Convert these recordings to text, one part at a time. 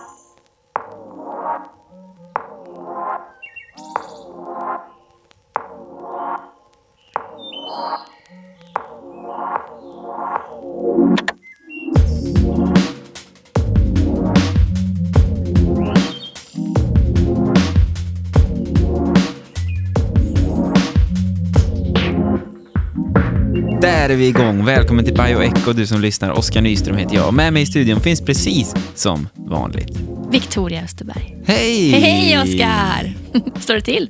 you är vi igång. Välkommen till Bioecho, du som lyssnar. Oskar Nyström heter jag. Med mig i studion finns precis som vanligt. Victoria Österberg. Hej! Hej Oskar! Står det till?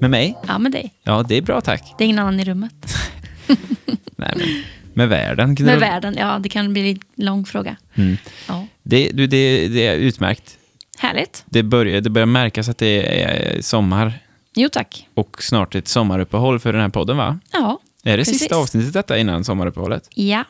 Med mig? Ja, med dig. Ja, det är bra tack. Det är ingen annan i rummet. Nej, men med världen. Med världen, ja det kan bli en lång fråga. Mm. Ja. Det, du, det, det är utmärkt. Härligt. Det börjar, det börjar märkas att det är sommar Jo tack. och snart ett sommaruppehåll för den här podden, va? Ja. Är det Precis. sista avsnittet detta innan sommaruppehållet? ja.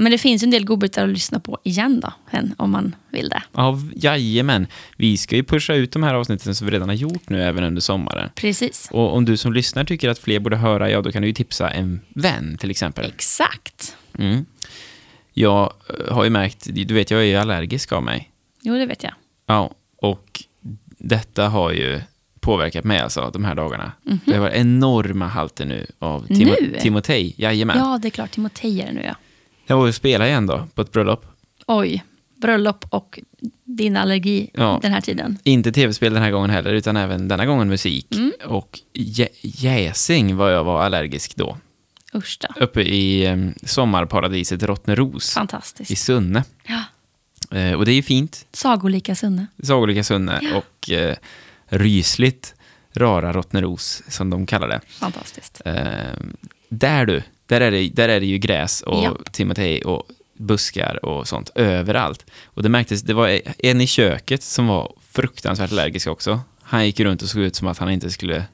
Men det finns en del godbitar att lyssna på igen då, om man vill det. Ja, jajamän. Vi ska ju pusha ut de här avsnitten som vi redan har gjort nu även under sommaren. Precis. Och om du som lyssnar tycker att fler borde höra, ja då kan du ju tipsa en vän till exempel. Exakt. Mm. Jag eh, har ju märkt, du vet jag är ju allergisk av mig. Jo, det vet jag. Ja, och detta har ju påverkat mig alltså de här dagarna. Det har varit enorma halter nu av Timo-. Nu? Timotej. Jajamän. Ja, det är klart. Timotej är det nu ja. Jag var ju och spelade igen då, på ett bröllop. Oj. Bröllop och din allergi Ja. den här tiden. Inte tv-spel den här gången heller, utan även denna gången musik. Mm. Och jä- jäsing var jag var allergisk då. Usch då. Uppe i sommarparadiset Rottneros i Fantastiskt. Sunne. Ja. Eh, och det är ju fint. Sagolika Sunne. Sagolika Sunne och eh, rysligt rara Rottneros, som de kallar det. Fantastiskt. Eh, där du, där är, det, där är det ju gräs och Ja. timotej och buskar och sånt överallt. Och det märktes, det var en i köket som var fruktansvärt allergisk också. Han gick runt och såg ut som att han inte skulle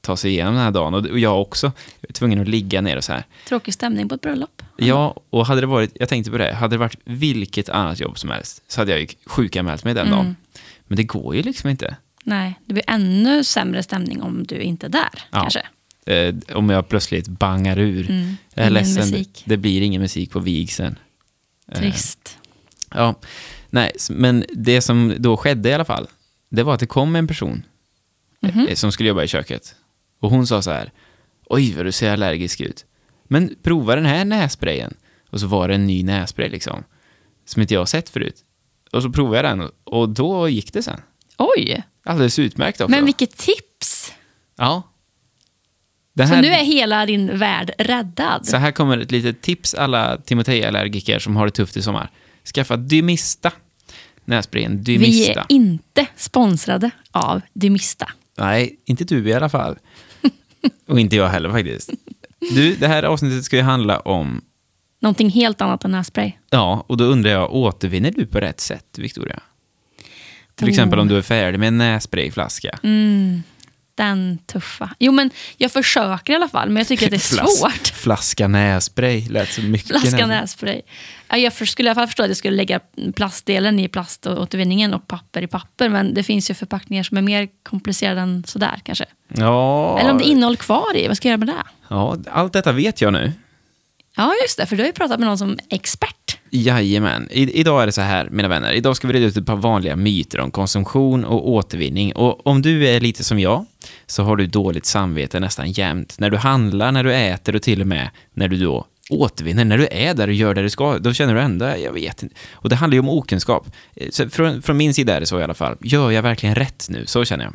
ta sig igenom den här dagen. Och, jag också. Jag var tvungen att ligga ner och så här. Tråkig stämning på ett bröllop. Ja, och hade det varit, jag tänkte på det, hade det varit vilket annat jobb som helst så hade jag ju sjukanmält mig den Mm. dagen. Men det går ju liksom inte. Nej, det blir ännu sämre stämning om du inte är där, Ja. kanske. Eh, om jag plötsligt bangar ur. Mm. Jag är Ingen ledsen, musik. det blir ingen musik på vigseln. Eh, Trist. Ja, nej, men det som då skedde i alla fall, det var att det kom en person Mhm. eh, som skulle jobba i köket. Och hon sa så här, oj vad du ser allergisk ut. Men prova den här nässprayen. Och så var det en ny nässpray liksom, som inte jag sett förut. Och så provade jag den och då gick det sen. Oj, Alldeles utmärkt också. men vilket tips! Ja. Den Så här, nu är hela din värld räddad. så här kommer ett litet tips alla Timotej-allergiker som har det tufft i sommar. Skaffa Dymista. Nässprayen Vi Dymista. är inte sponsrade av Dymista. Nej, inte du i alla fall. Och inte jag heller faktiskt. Du, det här avsnittet ska ju handla om, Någonting helt annat än nässpray. ja, och då undrar jag, återvinner du på rätt sätt, Victoria? Till exempel om du är färdig med en nässprayflaska. Mm, den tuffa. Jo, men jag försöker i alla fall, men jag tycker att det är Flas- svårt. Flaska nässpray, lät så mycket. Flaska nässpray. Ja, jag skulle i alla fall förstå att jag skulle lägga plastdelen i plaståtervinningen och papper i papper, men det finns ju förpackningar som är mer komplicerade än sådär kanske. Ja, Eller om det är innehåll kvar i, vad ska jag göra med det? ja, allt detta vet jag nu. Ja, just det, för du har ju pratat med någon som är expert. Jajamän. I, idag är det så här, mina vänner. Idag ska vi reda ut ett par vanliga myter om konsumtion och återvinning. Och om du är lite som jag, så har du dåligt samvete nästan jämt. När du handlar, när du äter och till och med när du då återvinner. När du är där och gör det du ska, då känner du ändå, jag vet inte. Och det handlar ju om okunskap. Eh, så från, från min sida är det så i alla fall. Gör jag verkligen rätt nu? Så känner jag.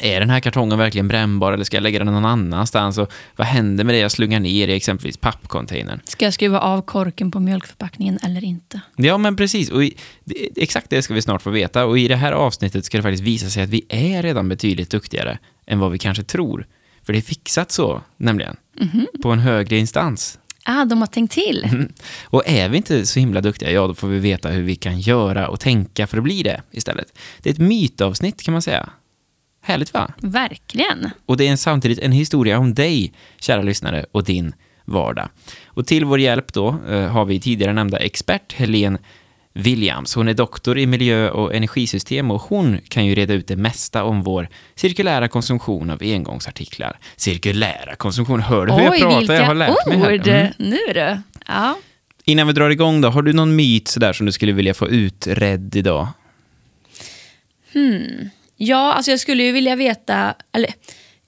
Är den här kartongen verkligen brännbar eller ska jag lägga den någon annanstans? Och vad händer med det jag slungar ner i exempelvis pappcontainern? Ska jag skruva av korken på mjölkförpackningen eller inte? Ja, men precis. Och i, exakt det ska vi snart få veta. Och i det här avsnittet ska det faktiskt visa sig att vi är redan betydligt duktigare än vad vi kanske tror. För det är fixat så, nämligen. På en högre instans. Ah, de har tänkt till. Och är vi inte så himla duktiga, ja, då får vi veta hur vi kan göra och tänka för att bli det istället. Det är ett mytavsnitt kan man säga. Härligt va? Verkligen. Och det är en, samtidigt en historia om dig, kära lyssnare, och din vardag. Och till vår hjälp då eh, har vi tidigare nämnda expert Helene Williams. Hon är doktor i miljö och energisystem och hon kan ju reda ut det mesta om vår cirkulära konsumtion av engångsartiklar. Cirkulära konsumtion, hör du hur jag Oj, pratar? Jag har lärt mig här. ord. Mm. Nu du. Ja. Innan vi drar igång då, har du någon myt sådär som du skulle vilja få utredd idag? Ja, alltså jag skulle ju vilja veta... Eller,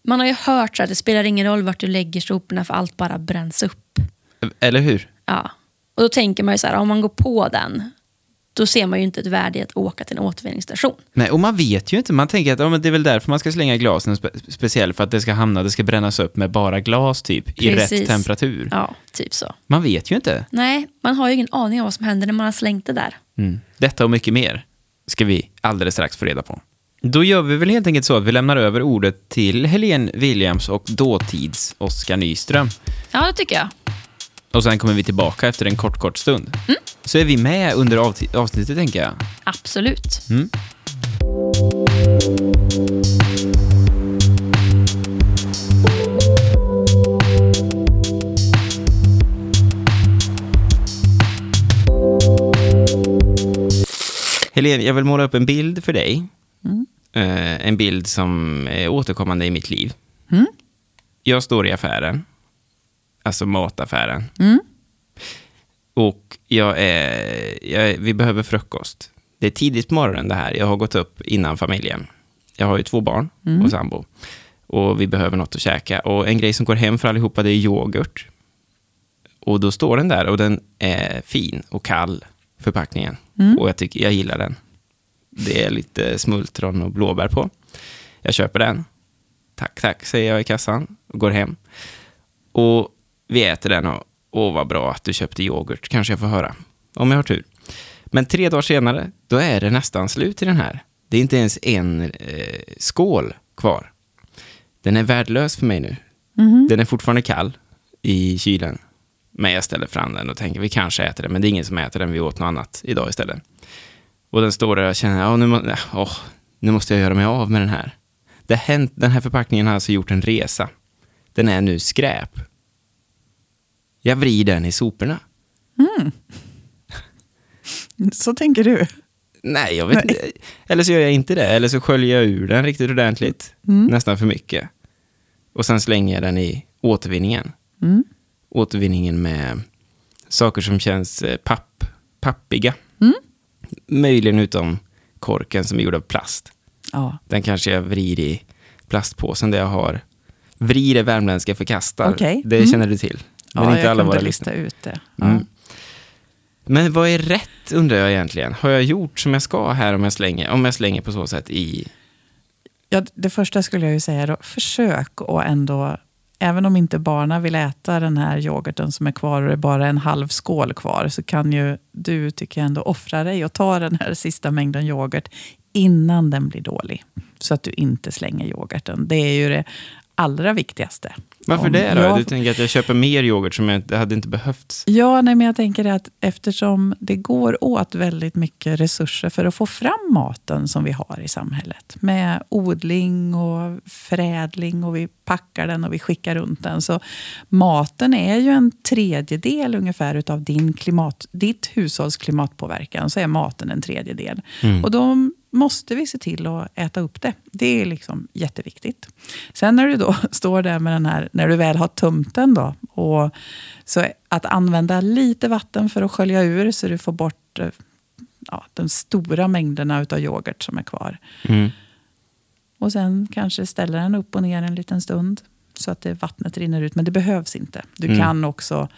man har ju hört så att det spelar ingen roll vart du lägger soporna för allt bara bränns upp. Eller hur? Ja. Och då tänker man ju så här, om man går på den, då ser man ju inte ett värde i att åka till en återvinningsstation. Nej, och man vet ju inte. Man tänker att ja, det är väl därför man ska slänga glasen spe speciellt för att det ska hamna, det ska brännas upp med bara glas typ, i Precis. rätt temperatur. Ja, typ så. Man vet ju inte. Nej, man har ju ingen aning om vad som händer när man har slängt det där. Mm. Detta och mycket mer ska vi alldeles strax få reda på. Då gör vi väl helt enkelt så att vi lämnar över ordet till Helene Williams och dåtids Oskar Nyström. Ja, det tycker jag. Och sen kommer vi tillbaka efter en kort, kort stund. Så är vi med under avti- avsnittet, tänker jag. Absolut. Mm. Helene, jag vill måla upp en bild för dig. Eh, en bild som är återkommande i mitt liv. Jag står i affären, alltså mataffären. Och jag är, jag är, vi behöver frukost. Det är tidigt på morgonen det här. Jag har gått upp innan familjen. Jag har ju två barn och sambo. Och vi behöver något att käka. Och en grej som går hem för allihopa det är yoghurt. Och då står den där och den är fin och kall, förpackningen. Och jag, tycker, jag gillar den. Det är lite smultron och blåbär på. Jag köper den. Tack, tack, säger jag i kassan och går hem. Och vi äter den och åh vad bra att du köpte yoghurt, kanske jag får höra. Om jag har tur. Men tre dagar senare, då är det nästan slut i den här. Det är inte ens en eh, skål kvar. Den är värdelös för mig nu. Den är fortfarande kall i kylen. Men jag ställer fram den och tänker vi kanske äter den, men det är ingen som äter den. Vi åt något annat idag istället. Och den står där och jag känner, ja, nu, må, åh, nu måste jag göra mig av med den här. Det hänt, den här förpackningen har alltså gjort en resa. Den är nu skräp. Jag vrider den i soporna. Så tänker du? Nej, jag vet inte. Eller så gör jag inte det. Eller så sköljer jag ur den riktigt ordentligt. Nästan för mycket. Och sen slänger jag den i återvinningen. Återvinningen med saker som känns eh, papp, pappiga. Möjligen utom korken som är gjord av plast. Ja. Den kanske jag vrider i plastpåsen där jag har vrider värmländska förkastar. Okej. Det Mm. känner du till. Men ja, inte alla våra lista lyssnare. ut det. Mm. Ja. Men vad är rätt undrar jag egentligen? Har jag gjort som jag ska här om jag slänger, om jag slänger på så sätt i... Ja, det första skulle jag ju säga då, försök och ändå, även om inte barnen vill äta den här yoghurten som är kvar och det är bara en halv skål kvar, så kan ju du, tycker jag, ändå offra dig och ta den här sista mängden yoghurt innan den blir dålig. Så att du inte slänger yoghurten. Det är ju det allra viktigaste. Varför Om det då? jag- Du tänker att jag köper mer yoghurt som jag, hade inte behövts? Ja, nej, men jag tänker att eftersom det går åt väldigt mycket resurser för att få fram maten som vi har i samhället. Med odling och förädling och vi packar den och vi skickar runt den. Så maten är ju en tredjedel ungefär din klimat, ditt hushålls klimatpåverkan. Så är maten en tredjedel. Och då måste vi se till att äta upp det. Det är liksom jätteviktigt. Sen när du då står där med den här, när du väl har tömt den då. Och så att använda lite vatten för att skölja ur så du får bort eh, ja, de stora mängderna utav yoghurt som är kvar. Mm. Och sen kanske ställa den upp och ner en liten stund så att det, vattnet rinner ut. Men det behövs inte. Du Mm. kan också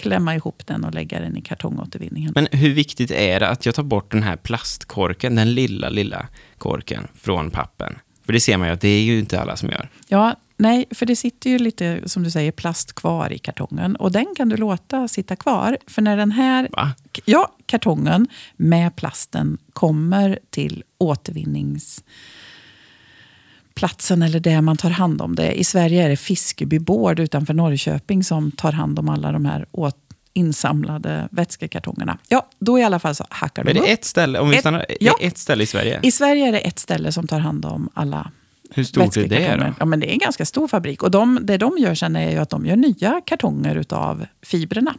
klämma ihop den och lägga den i kartongåtervinningen. Men hur viktigt är det att jag tar bort den här plastkorken, den lilla, lilla korken från pappen? För det ser man ju att det är ju inte alla som gör. Ja, nej, för det sitter ju lite, som du säger, plast kvar i kartongen. Och den kan du låta sitta kvar. För när den här Va? ja, kartongen med plasten kommer till återvinningsplatsen eller det man tar hand om det. I Sverige är det Fiskeby Board utanför Norrköping som tar hand om alla de här åt insamlade vätskekartongerna. Ja, då i alla fall så hackar de är det upp. ett ställe, om vi Ett- stannar, ja. ett ställe i Sverige? I Sverige är det ett ställe som tar hand om alla Hur stort är det då? Ja, men det är en ganska stor fabrik. Och de, det de gör sen är ju att de gör nya kartonger utav fibrerna.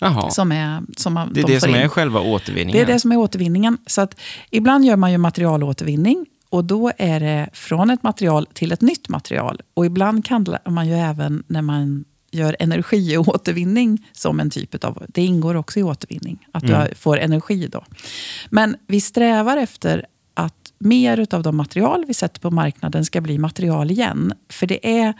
Jaha, Som är, som man, det är de det som in. är själva återvinningen? Det är det som är återvinningen. Så att ibland gör man ju materialåtervinning och då är det från ett material till ett nytt material. Och ibland kan man ju även när man gör energiåtervinning som en typ av... Det ingår också i återvinning, att Mm. du får energi då. Men vi strävar efter att mer av de material vi sätter på marknaden ska bli material igen. För det är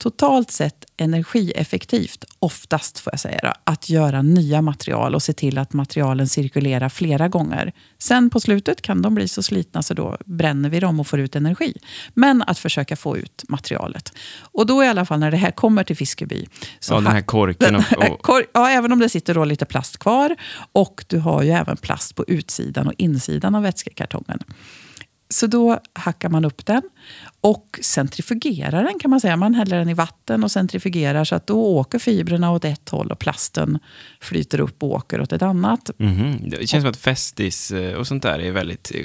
totalt sett energieffektivt, oftast får jag säga, då, att göra nya material och se till att materialen cirkulerar flera gånger. Sen på slutet kan de bli så slitna så då bränner vi dem och får ut energi. Men att försöka få ut materialet. Och då i alla fall när det här kommer till Fiskeby. Så Ja, den här korken den här kor- ja, även om det sitter då lite plast kvar. Och du har ju även plast på utsidan och insidan av vätskekartongen. Så då hackar man upp den och centrifugerar den kan man säga. Man häller den i vatten och centrifugerar så att då åker fibrerna åt ett håll och plasten flyter upp och åker åt ett annat. Mhm. Det känns som att Festis eh, och sånt där är väldigt eh,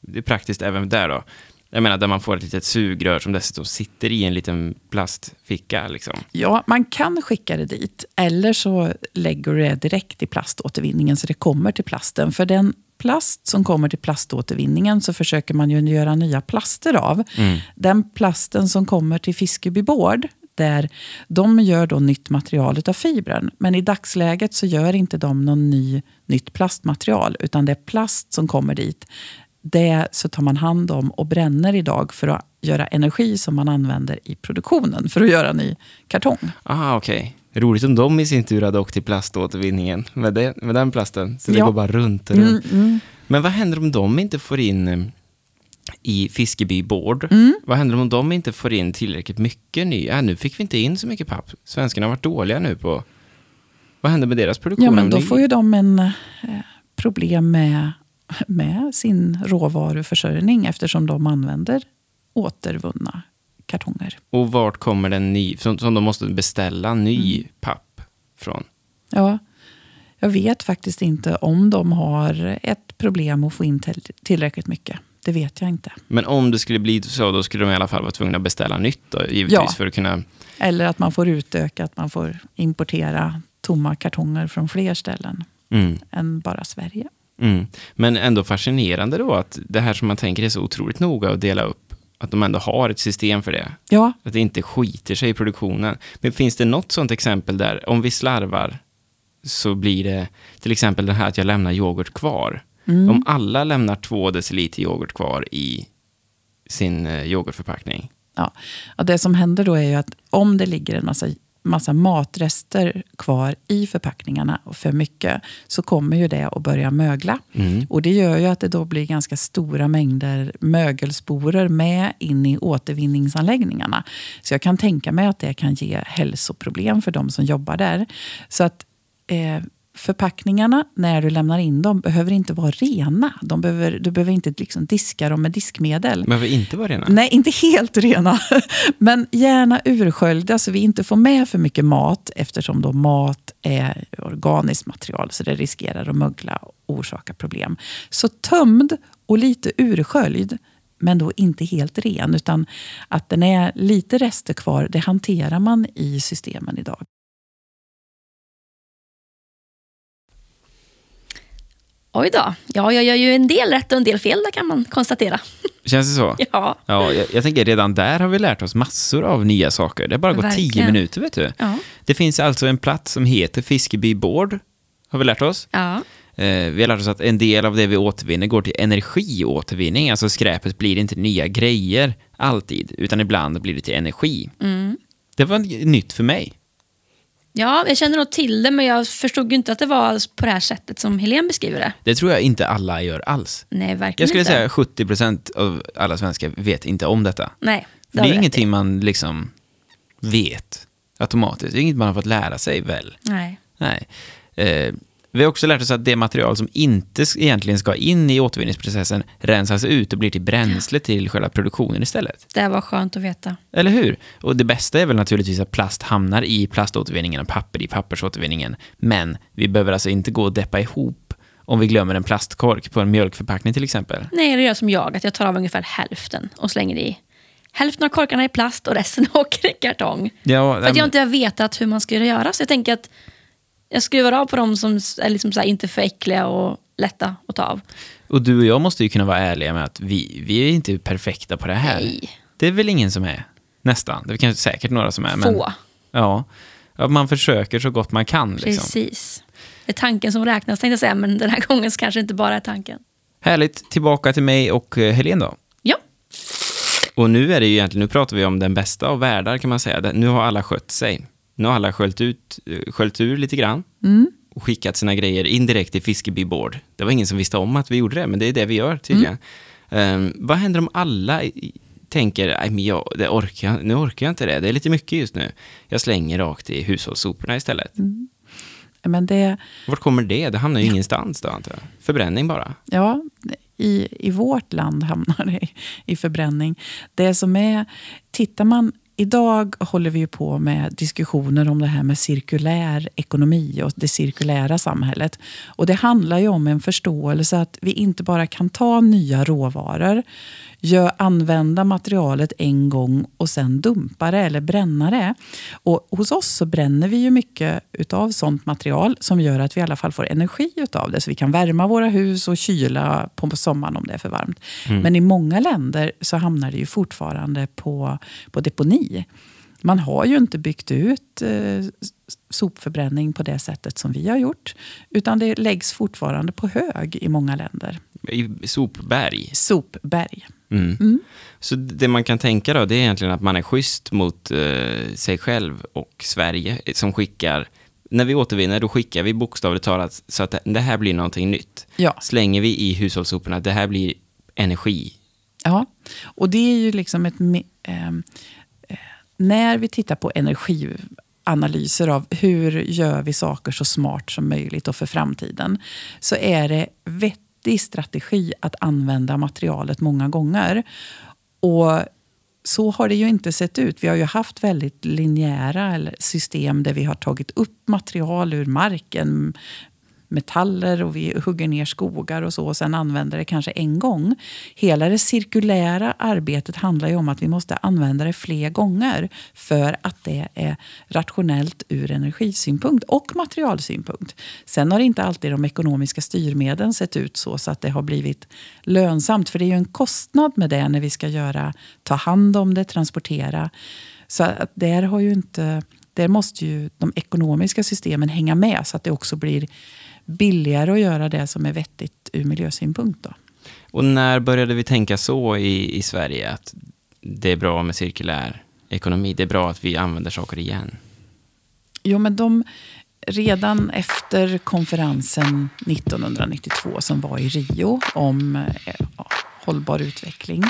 det är praktiskt även där då. Jag menar där man får ett litet sugrör som dessutom sitter i en liten plastficka. Liksom. Ja, man kan skicka det dit. Eller så lägger du det direkt i plaståtervinningen så det kommer till plasten. För den plast som kommer till plaståtervinningen så försöker man ju göra nya plaster av. Den plasten som kommer till Fiskeby Board, där de gör då nytt material av fibern. Men i dagsläget så gör inte de någon ny, nytt plastmaterial, utan det är plast som kommer dit. Det så tar man hand om och bränner idag för att göra energi som man använder i produktionen för att göra ny kartong. Ah, okej. Roligt om de i sin tur hade åkt till plaståtervinningen med, det, med den plasten. Så det Ja. går bara runt och runt. Mm, mm. Men vad händer om de inte får in eh, i Fiskeby Board? Mm. Vad händer om de inte får in tillräckligt mycket ny? Äh, nu fick vi inte in så mycket papp. Svenskarna har varit dåliga nu på... Vad händer med deras produktion? Ja, men då får ju de en eh, problem med, med sin råvaruförsörjning eftersom de använder återvunna kartonger. Och vart kommer den ny... Som, som de måste beställa ny Mm. papp från? Ja, jag vet faktiskt inte om de har ett problem att få in till, tillräckligt mycket. Det vet jag inte. Men om det skulle bli så, då skulle de i alla fall vara tvungna att beställa nytt då, givetvis, Ja. för att kunna... Eller att man får utöka, att man får importera tomma kartonger från fler ställen Mm. än bara Sverige. Mm. Men ändå fascinerande då att det här som man tänker är så otroligt noga att dela upp, att de ändå har ett system för det. Ja, Att det inte skiter sig i produktionen. Men finns det något sånt exempel där, om vi slarvar, så blir det till exempel det här att jag lämnar yoghurt kvar. Mm. Om alla lämnar två deciliter yoghurt kvar i sin eh, yoghurtförpackning. Ja. Och det som händer då är ju att om det ligger en massa, massa matrester kvar i förpackningarna, för mycket, så kommer ju det att börja mögla. Mm. Och det gör ju att det då blir ganska stora mängder mögelsporer med in i återvinningsanläggningarna. Så jag kan tänka mig att det kan ge hälsoproblem för de som jobbar där. Så att eh, förpackningarna, när du lämnar in dem, behöver inte vara rena. De behöver, du behöver inte liksom diska dem med diskmedel. Behöver inte vara rena. Nej, inte helt rena. Men gärna ursköljda så vi inte får med för mycket mat eftersom då mat är organiskt material så det riskerar att mögla och orsaka problem. Så tömd och lite ursköljd men då inte helt ren utan att den är lite rester kvar, det hanterar man i systemen idag. Oj då. Ja, jag gör ju en del rätt och en del fel, där kan man konstatera. Känns det så? Ja. Ja, jag, jag tänker redan där har vi lärt oss massor av nya saker. Det har bara gått tio minuter, vet du. Ja. Det finns alltså en plats som heter Fiskeby Board, har vi lärt oss. ja. Eh, vi har lärt oss att en del av det vi återvinner går till energiåtervinning, alltså skräpet blir inte nya grejer alltid, utan ibland blir det till energi. Mm. Det var nytt för mig. Ja, jag känner nog till det, men jag förstod ju inte att det var på det här sättet som Helene beskriver det. Det tror jag inte alla gör alls. Nej, verkligen Jag skulle inte. säga 70% av alla svenskar vet inte om detta. Nej, För har det är ingenting i. man liksom vet automatiskt. Det är inget man har fått lära sig väl? Nej. Nej. Eh, vi har också lärt oss att det material som inte egentligen ska in i återvinningsprocessen rensas ut och blir till bränsle till själva produktionen istället. Det var skönt att veta. Eller hur? Och det bästa är väl naturligtvis att plast hamnar i plaståtervinningen och papper i pappersåtervinningen. Men vi behöver alltså inte gå och deppa ihop om vi glömmer en plastkork på en mjölkförpackning till exempel. Nej, det gör som jag, att jag tar av ungefär hälften och slänger i. Hälften av korkarna i plast och resten åker i kartong. Ja, För att jag inte har vetat hur man ska göra. Så jag tänker att jag skruvar av på de som är liksom så inte för äckliga och lätta att ta av. Och du och jag måste ju kunna vara ärliga med att vi, vi är inte perfekta på det här. Nej. Det är väl ingen som är. Nästan. Det är kanske säkert några som är. Men, Få. ja. ja, man försöker så gott man kan. Liksom. Precis. Det är tanken som räknas tänkte jag säga, men den här gången så kanske inte bara är tanken. Härligt. Tillbaka till mig och eh, Helene då. Ja, Och nu är det ju egentligen, nu pratar vi om den bästa av världar kan man säga. Nu har alla skött sig. Nu har alla sköljt, ut, eh, sköljt ur lite grann och skickat sina grejer indirekt till Fiskeby Board. Det var ingen som visste om att vi gjorde det, men det är det vi gör tydligen. Ehm, vad händer om alla tänker, men jag, det orkar, nu orkar jag inte det, det är lite mycket just nu. Jag slänger rakt i hushållssoporna istället. Men det, Vart kommer det? Det hamnar ju ingenstans då antar jag. Förbränning bara. Ja, i, i vårt land hamnar det i, i förbränning. Det som är, tittar man, idag håller vi ju på med diskussioner om det här med cirkulär ekonomi och det cirkulära samhället. Och det handlar ju om en förståelse att vi inte bara kan ta nya råvaror, gör, använda materialet en gång och sen dumpa det eller bränna det. Och hos oss så bränner vi ju mycket utav sånt material som gör att vi i alla fall får energi utav det. Så vi kan värma våra hus och kyla på sommaren om det är för varmt. Men i många länder så hamnar det ju fortfarande på, på deponi. Man har ju inte byggt ut eh, sopförbränning på det sättet som vi har gjort. Utan det läggs fortfarande på hög i många länder. I sopberg. Sopberg. Mm. Så det man kan tänka då, det är egentligen att man är schysst mot eh, sig själv och Sverige eh, som skickar, när vi återvinner då skickar vi bokstavligt talat så att det- här blir någonting nytt. Ja. Slänger vi i hushållssoporna, det här blir energi. Ja, och det är ju liksom ett... ehm, eh, när vi tittar på energianalyser av hur gör vi saker så smart som möjligt och för framtiden, så är det vettig strategi att använda materialet många gånger. Och så har det ju inte sett ut. Vi har ju haft väldigt linjära system där vi har tagit upp material ur marken, metaller och vi hugger ner skogar och så och sen använder det kanske en gång. Hela det cirkulära arbetet handlar ju om att vi måste använda det fler gånger för att det är rationellt ur energisynpunkt och materialsynpunkt. Sen har inte alltid de ekonomiska styrmedlen sett ut så, så att det har blivit lönsamt. För det är ju en kostnad med det när vi ska göra, ta hand om det, transportera. Så att där har ju inte... Där måste ju de ekonomiska systemen hänga med så att det också blir billigare att göra det som är vettigt ur miljösynpunkt. Då. Och när började vi tänka så i, i Sverige, att det är bra med cirkulär ekonomi, det är bra att vi använder saker igen? Jo, men de, redan efter konferensen 1992 som var i Rio om eh, ja, hållbar utveckling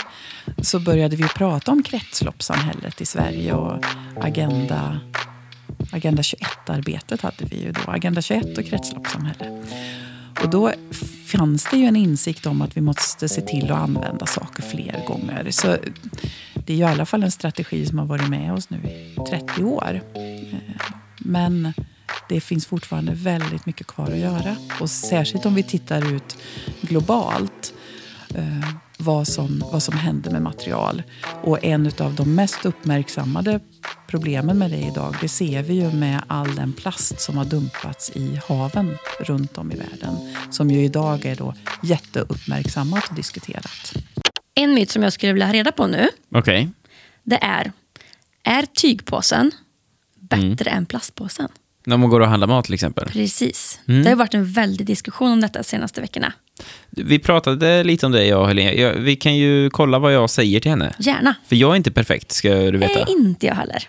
så började vi prata om kretsloppssamhället i Sverige och Agenda, Agenda 21-arbetet hade vi ju då. Agenda 21 och kretsloppssamhälle. Och då fanns det ju en insikt om att vi måste se till att använda saker fler gånger. Så det är ju i alla fall en strategi som har varit med oss nu i 30 år. Eh, men det finns fortfarande väldigt mycket kvar att göra. Och särskilt om vi tittar ut globalt. Eh, vad som, vad som händer med material. Och en av de mest uppmärksammade problemen med det idag, det ser vi ju med all den plast som har dumpats i haven runt om i världen. Som ju idag är då jätteuppmärksammat och diskuterat. en myt som jag skulle vilja ha reda på nu, Okej. det är, är tygpåsen bättre än plastpåsen? När man går och handlar mat till exempel. Precis. Mm. Det har varit en väldig diskussion om detta de senaste veckorna. Vi pratade lite om det, jag och Helene. Vi kan ju kolla vad jag säger till henne. Gärna. För jag är inte perfekt, ska du veta. Nej, inte jag heller.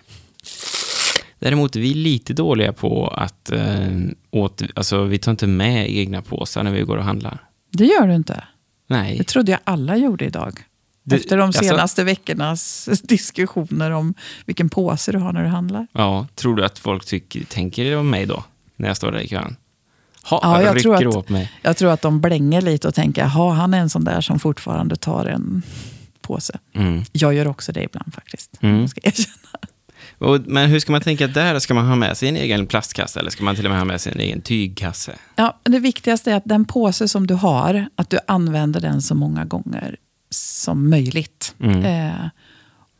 Däremot är vi lite dåliga på att eh, åter, alltså, vi tar inte med egna påsar när vi går och handlar. Det gör du inte. Nej. Det trodde jag alla gjorde idag. Det- Efter de alltså- senaste veckornas diskussioner om vilken påse du har när du handlar. Ja, tror du att folk tycker, tänker om mig då? När jag står där i kön? Ha, Ja, jag tror att- mig. Jag tror att de blänger lite och tänker, jaha, han är en sån där som fortfarande tar en påse. Mm. Jag gör också det ibland faktiskt. Mm. Ska erkänna. Och, men hur ska man tänka där? Ska man ha med sig en egen plastkasse eller ska man till och med ha med sig en egen tygkasse? Ja, det viktigaste är att den påse som du har, att du använder den så många gånger som möjligt. Mm. Eh,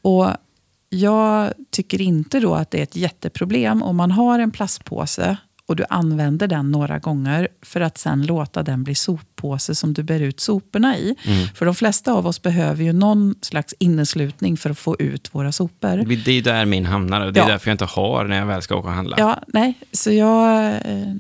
och jag tycker inte då att det är ett jätteproblem om man har en plastpåse och du använder den några gånger för att sen låta den bli soppåse som du bär ut soporna i. Mm. För de flesta av oss behöver ju någon slags inneslutning för att få ut våra sopor. Det är där min hamnar och det är Ja. därför jag inte har när jag väl ska åka och handla. Ja, nej, så jag... Eh,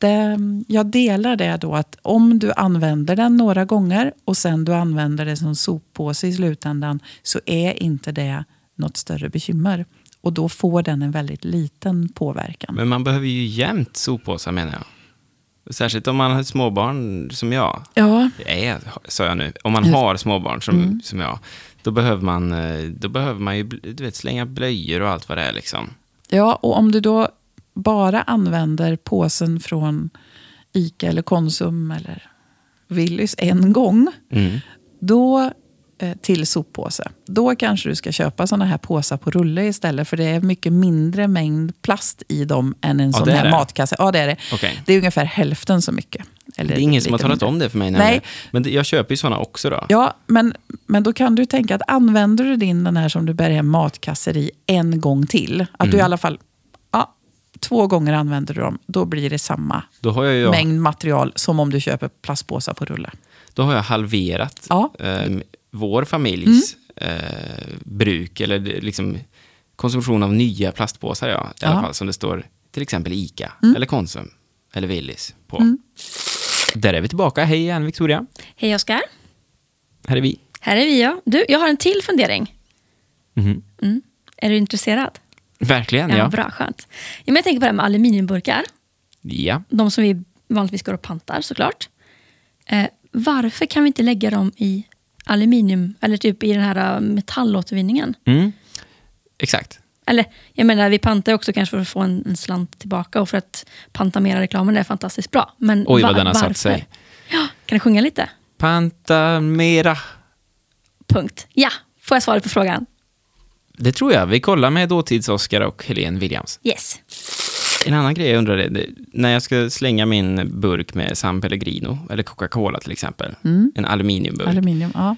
det, jag delar det då att om du använder den några gånger och sen du använder det som soppåse i slutändan så är inte det något större bekymmer. Och då får den en väldigt liten påverkan. Men man behöver ju jämt soppåsar menar jag. Särskilt om man har småbarn som jag. Ja, Är, sa jag nu. Om man har småbarn som, Mm. som jag. Då behöver man, eh, då behöver man ju du vet, slänga blöjor och allt vad det är. Liksom. ja, och om du då bara använder påsen från Ica eller Konsum eller Willys en gång Mm. då till soppåse. Då kanske du ska köpa såna här påsar på rulle istället. För det är mycket mindre mängd plast i dem än en Ja, sån här det. matkasse. Ja, det är det. Okej. Det är ungefär hälften så mycket. Eller Det är ingen som har talat mindre. om det för mig. Nej. nämligen. Men jag köper ju sådana också då. Ja, men, men då kan du tänka att använder du din den här som du bär hem matkasser i en gång till. Att Mm. du i alla fall, ja, två gånger använder du dem. Då blir det samma jag, ju, mängd material som om du köper plastpåsar på rulle. då har jag halverat Ja. eh, vår familjs eh, bruk, eller liksom konsumtion av nya plastpåsar. Ja, I alla Ja. fall som det står till exempel ICA, Mm. eller Konsum, eller Willys på. Där är vi tillbaka. Hej igen Victoria. Hej Oskar. Här är vi. Här är vi ja. Du, jag har en till fundering. Mhm. Mm. Är du intresserad? Verkligen, Ja, ja. Bra, skönt. Ja, men jag tänker på det här med aluminiumburkar. Ja. De som vi vanligtvis går och pantar såklart. Eh, varför kan vi inte lägga dem i aluminium eller typ i den här eh, metallåtervinningen? Mm. Exakt. Eller jag menar, vi pantar också kanske för att få en, en slant tillbaka och för att Pantamera-reklamen är fantastiskt bra. Men Oj, vad va- den har satt sig. Ja, kan du sjunga lite? Pantamera. Punkt. Ja, får jag svaret på frågan? Det tror jag. Vi kollar med dåtids-Oscar och Helene Williams. Yes. En annan grej jag undrade, det, när jag ska slänga min burk med San Pellegrino, eller Coca-Cola till exempel, en aluminiumburk, Aluminium, ja.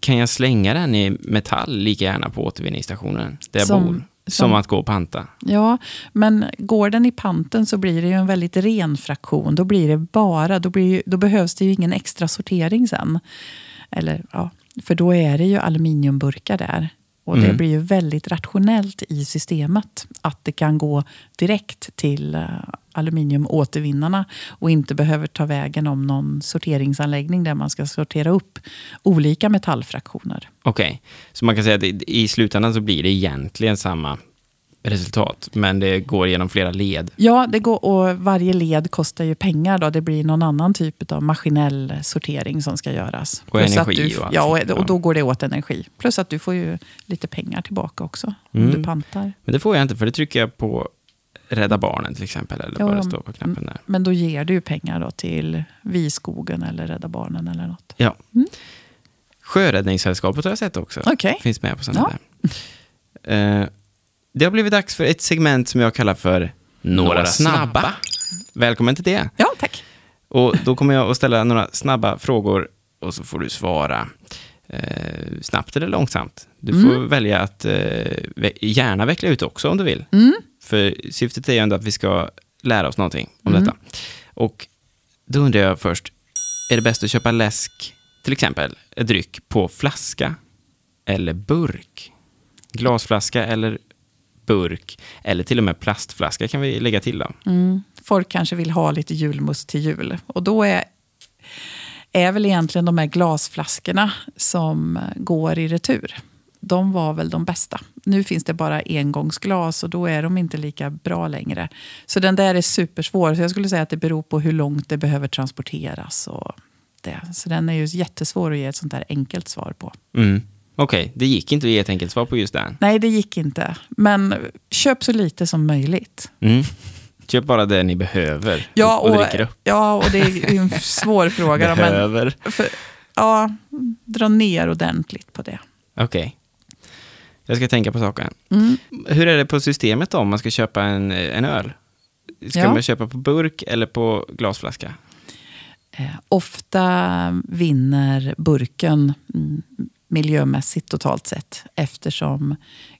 kan jag slänga den i metall lika gärna på återvinningsstationen där jag Som- bor? Som, som- att gå och panta. Ja, men går den i panten så blir det ju en väldigt ren fraktion. Då blir det bara, då, blir då behövs det ju ingen extra sortering sen. Eller, ja, för då är det ju aluminiumburkar där. Och det Mm. blir ju väldigt rationellt i systemet att det kan gå direkt till uh, aluminiumåtervinnarna och inte behöver ta vägen om någon sorteringsanläggning där man ska sortera upp olika metallfraktioner. Okej, så man kan säga att i slutändan så blir det egentligen samma resultat, men det går genom flera led. Ja, det går, och varje led kostar ju pengar. Då. Det blir någon annan typ av maskinell sortering som ska göras. Och Plus att energi du, och allt Ja, och, och då går det åt energi. Plus att du får ju lite pengar tillbaka också om Mm. du pantar. Men det får jag inte, för det trycker jag på Rädda Barnen till exempel, eller Ja, men- står på knappen där. Men då ger du ju pengar då till Viskogen eller Rädda Barnen eller något. Ja. Mm. Sjöräddningssällskapet har jag sett också. Okej. Finns med på sådana Ja. där. Eh, det har blivit dags för ett segment som jag kallar för Några snabba. Välkommen till det. Ja, tack. Och då kommer jag att ställa några snabba frågor och så får du svara eh, snabbt eller långsamt. Du får välja att eh, gärna veckla ut också om du vill. Mm. För syftet är ju ändå att vi ska lära oss någonting om detta. Och då undrar jag först, är det bäst att köpa läsk, till exempel, dryck på flaska eller burk? Glasflaska eller burk, eller till och med plastflaska kan vi lägga till då. Mm. Folk kanske vill ha lite julmust till jul. Och då är, är väl egentligen de här glasflaskorna som går i retur. De var väl de bästa. Nu finns det bara engångsglas och då är de inte lika bra längre. Så den där är supersvår. Så jag skulle säga att det beror på hur långt det behöver transporteras. Och det. Så den är ju jättesvår att ge ett sånt där enkelt svar på. Mm. Okej, det gick inte att ge ett enkelt svar på just den. Nej, det gick inte. Men köp så lite som möjligt. Mm. Köp bara det ni behöver Ja, och, och, dricker upp. ja, och det är en svår fråga. då, men Behöver. för, ja, dra ner ordentligt på det. Okej. Jag ska tänka på saken. Mm. Hur är det på systemet då, om man ska köpa en, en öl? Ska Ja. man köpa på burk eller på glasflaska? Eh, ofta vinner burken mm, miljömässigt totalt sett eftersom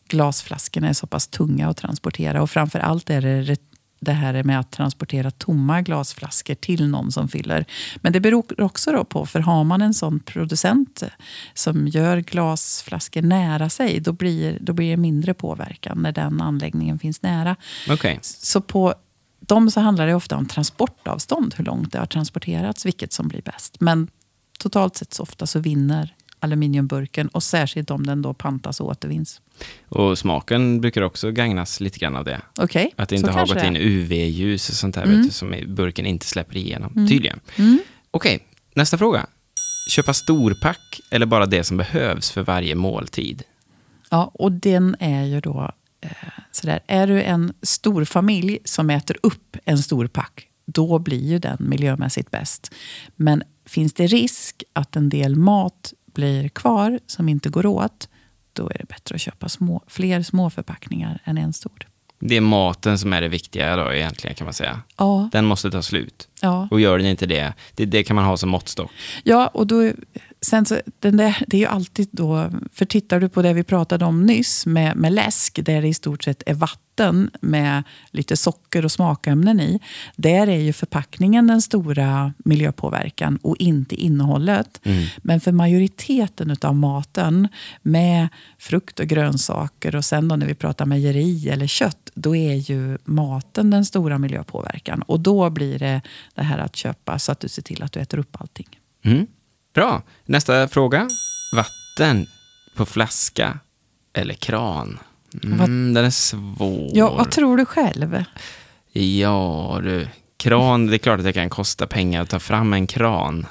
glasflaskorna är så pass tunga att transportera. Och framför allt är det det här med att transportera tomma glasflaskor till någon som fyller. Men det beror också på, för har man en sån producent som gör glasflaskor nära sig, då blir, då blir det mindre påverkan när den anläggningen finns nära. Okej. Så på de så handlar det ofta om transportavstånd, hur långt det har transporterats, vilket som blir bäst. Men totalt sett så ofta så vinner aluminiumburken och särskilt om den då pantas och återvinns. Och smaken brukar också gagnas lite grann av det. Okej, Att det inte har gått in. UV-ljus och sånt där vet du, som burken inte släpper igenom. Mm. Tydligen. Okej, nästa fråga. Köpa storpack eller bara det som behövs för varje måltid? Ja, och den är ju då eh, sådär. Är du en stor familj som äter upp en stor pack, då blir ju den miljömässigt bäst. Men finns det risk att en del mat blir kvar som inte går åt, då är det bättre att köpa små, fler små förpackningar än en stor. Det är maten som är det viktiga då egentligen kan man säga. Ja, Den måste ta slut. ja. Och gör den inte det, det, det kan man ha som måttstock. Ja, och då, sen så, den där, det är ju alltid då, för tittar du på det vi pratade om nyss med, med läsk, där det i stort sett är vatten med lite socker och smakämnen i. Där är ju förpackningen den stora miljöpåverkan och inte innehållet. Men för majoriteten av maten med frukt och grönsaker och sen då när vi pratar mejeri eller kött, då är ju maten den stora miljöpåverkan. Och då blir det det här att köpa så att du ser till att du äter upp allting. Mm. Bra. Nästa fråga. Vatten på flaska eller kran? Mm, den är svår. Ja, vad tror du själv? Ja, du. Kran, det är klart att det kan kosta pengar att ta fram en kran.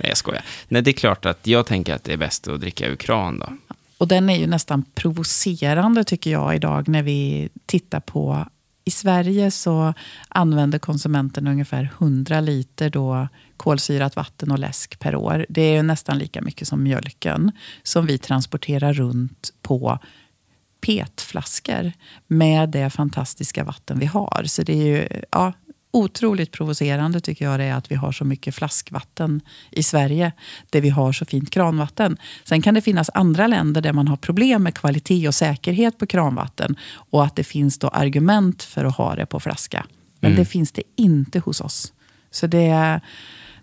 Nej, jag skojar. Nej, det är klart att jag tänker att det är bäst att dricka ur kran då. Och den är ju nästan provocerande tycker jag idag när vi tittar på i Sverige så använder konsumenten ungefär 100 liter då kolsyrat vatten och läsk per år. Det är ju nästan lika mycket som mjölken som vi transporterar runt på petflaskor med det fantastiska vatten vi har. Så det är ju ja, otroligt provocerande tycker jag det är att vi har så mycket flaskvatten i Sverige där vi har så fint kranvatten. Sen kan det finnas andra länder där man har problem med kvalitet och säkerhet på kranvatten och att det finns då argument för att ha det på flaska. Men det finns det inte hos oss. Så det,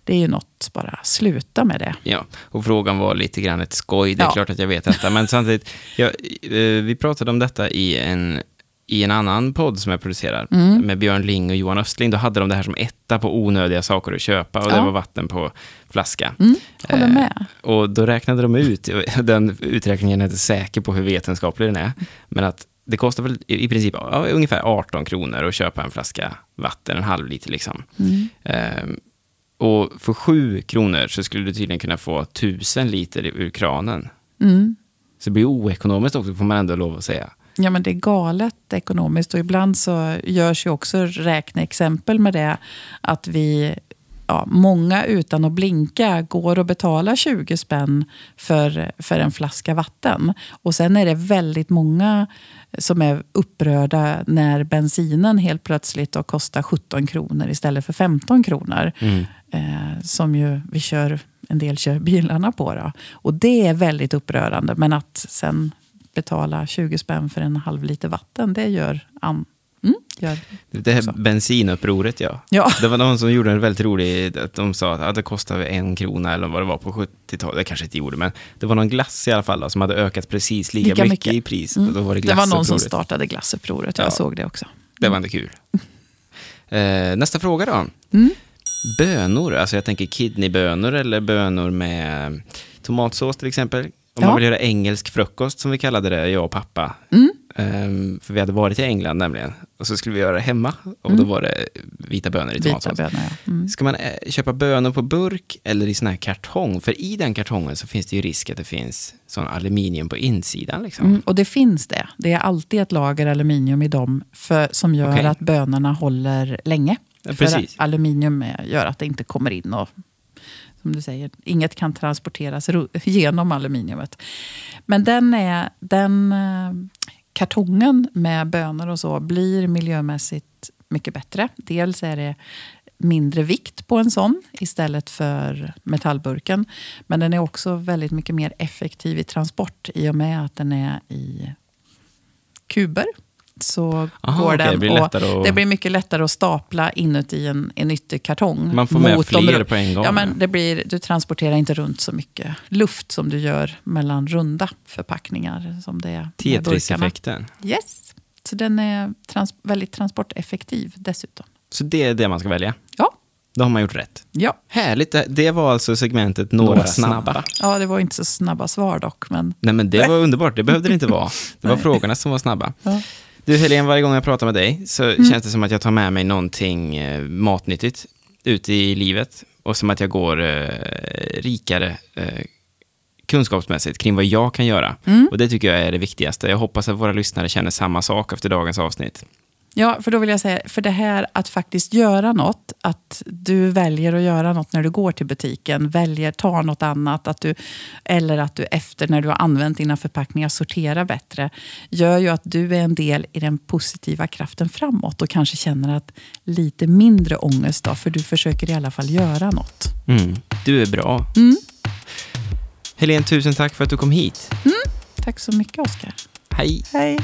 det är ju något, bara sluta med det. Ja, och frågan var lite grann ett skoj. Det är Ja. klart att jag vet detta. Men samtidigt, ja, eh, vi pratade om detta i en, i en annan podd som jag producerar Mm. med Björn Ling och Johan Östling. Då hade de det här som etta på onödiga saker att köpa och det Ja. var vatten på flaska. Mm, håller Eh, med. Och då räknade de ut, den uträkningen är inte säker på hur vetenskaplig den är, men att det kostar väl i princip ja, ungefär 18 kronor att köpa en flaska vatten, en halv liter liksom. Mm. Ehm, och för 7 kronor så skulle du tydligen kunna få 1000 liter ur kranen. Mm. Så det blir oekonomiskt också, får man ändå lov att säga. Ja, men det är galet ekonomiskt och ibland så görs ju också räkneexempel med det. Att vi, ja, många utan att blinka går och betalar 20 spänn för, för en flaska vatten. Och sen är det väldigt många som är upprörda när bensinen helt plötsligt då kostar 17 kronor istället för 15 kronor. Eh, som ju vi kör, en del kör bilarna på. Då. Och det är väldigt upprörande. Men att sen betala 20 spänn för en halv liter vatten, det gör... An, mm, gör Det här också. bensinupproret, ja. Ja. Det var någon som gjorde en väldigt rolig, att de sa att ja, det kostade en krona eller vad det var på 70-talet. Det kanske inte gjorde, men det var någon glass i alla fall då, som hade ökat precis lika, Lika mycket, mycket. i pris. Mm. Och då var det, det var någon som startade glassupproret. Ja. Jag såg det också. Det var ändå kul. Eh, nästa fråga då. Mm. Bönor, alltså jag tänker kidneybönor eller bönor med tomatsås till exempel. Om Ja. man vill göra engelsk frukost som vi kallade det, jag och pappa. Mm. Ehm, för vi hade varit i England nämligen. Och så skulle vi göra det hemma. Och då var det vita bönor i Vita tomatsås. bönor, ja. Mm. Ska man eh, köpa bönor på burk eller i sån här kartong? För i den kartongen så finns det ju risk att det finns sån aluminium på insidan. Liksom. Mm, och det finns det. Det är alltid ett lager aluminium i dem för, som gör Okej. att bönorna håller länge. Ja, för aluminium gör att det inte kommer in och som du säger, inget kan transporteras genom aluminiumet. Men den, är, den eh, kartongen med bönor och så blir miljömässigt mycket bättre. Dels är det mindre vikt på en sån istället för metallburken. Men den är också väldigt mycket mer effektiv i transport i och med att den är i kuber. Så Aha, går okej, den det blir och att- det blir mycket lättare att stapla inuti en, en ytterkartong. Man får med mot de fler ru- på en gång. Ja, men det blir, du transporterar inte runt så mycket luft som du gör mellan runda förpackningar. Som det är. Tetris-effekten. Yes. Så den är trans- väldigt transporteffektiv dessutom. Så det är det man ska välja. Ja, Då har man gjort rätt. ja. Härligt. Det- Det var alltså segmentet Några, snabba. ja, det var inte så snabba svar dock. Men Nej, men det var underbart. Det behövde det inte vara. Det var frågorna som var snabba. Ja. Du Helene, varje gång jag pratar med dig så känns det som att jag tar med mig någonting eh, matnyttigt ut i livet och som att jag går eh, rikare eh, kunskapsmässigt kring vad jag kan göra. Och det tycker jag är det viktigaste. Jag hoppas att våra lyssnare känner samma sak efter dagens avsnitt. Ja, för då vill jag säga, för det här att faktiskt göra något, att du väljer att göra något när du går till butiken, väljer, tar något annat, att du, eller att du efter när du har använt dina förpackningar sorterar bättre, gör ju att du är en del i den positiva kraften framåt och kanske känner att lite mindre ångest då, för du försöker i alla fall göra något. Mm. Du är bra. Helene, tusen tack för att du kom hit. Tack så mycket, Oskar. Hej. Hej.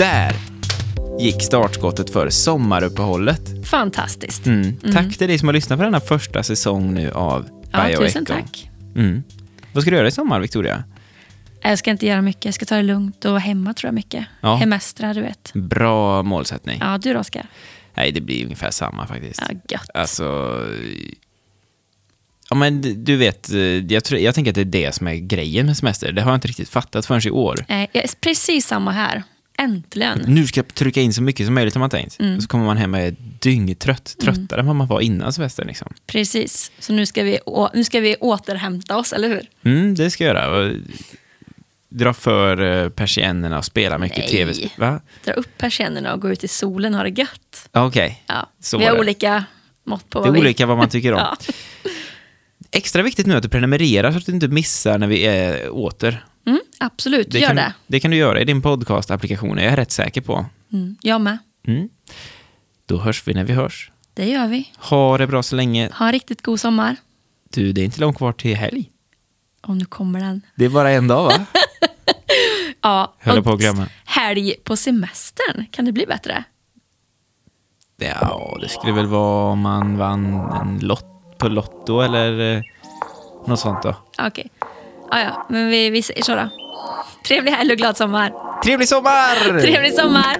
Där gick startskottet för sommaruppehållet. Fantastiskt. Mm. Tack till dig som har lyssnat på denna första säsong nu av Ja, Bio tusen Echo. tack. Mm. Vad ska du göra i sommar, Victoria? Jag ska inte göra mycket. Jag ska ta det lugnt och vara hemma tror jag mycket. Ja. Hemestra, du vet. Bra målsättning. Ja, du då Oskar? Nej, det blir ungefär samma faktiskt. Ja, gött. Alltså... Ja, men du vet, eh, jag, tror, jag tänker att det är det som är grejen med semester. Det har jag inte riktigt fattat förrän i år. Eh, jag är precis samma här. Äntligen. Nu ska jag trycka in så mycket som möjligt har man tänkt. Mm. Och så kommer man hem och är dyngtrött. Tröttare än vad man var innan semestern. Liksom. Precis. Så nu ska, vi, nu ska vi återhämta oss, eller hur? Mm, det ska jag göra. Dra för eh, persiennerna och spela mycket Nej. tv-spel. Va? Dra upp persiennerna och gå ut i solen och ha det gött. Ja, Okej. Ja. Så vi har det. olika mått på Det är vad vi... olika vad man tycker om. Ja. Extra viktigt nu att du prenumererar så att du inte missar när vi är åter. Absolut, gör kan, det. Det kan du göra i din podcast-applikation, är jag rätt säker på. Mm, jag med. Mm. Då hörs vi när vi hörs. Det gör vi. Ha det bra så länge. Ha en riktigt god sommar. Du, det är inte långt kvar till helg. Och nu kommer den. Det är bara en dag, va? Ja, Höll på att glömma. Helg på semestern. Kan det bli bättre? Ja, det skulle väl vara om man vann en lott på Lotto eller eh, något sånt då. Okej. Ja, ja, men vi, vi säger så då. Trevlig helg och glad sommar. Trevlig sommar! Trevlig sommar!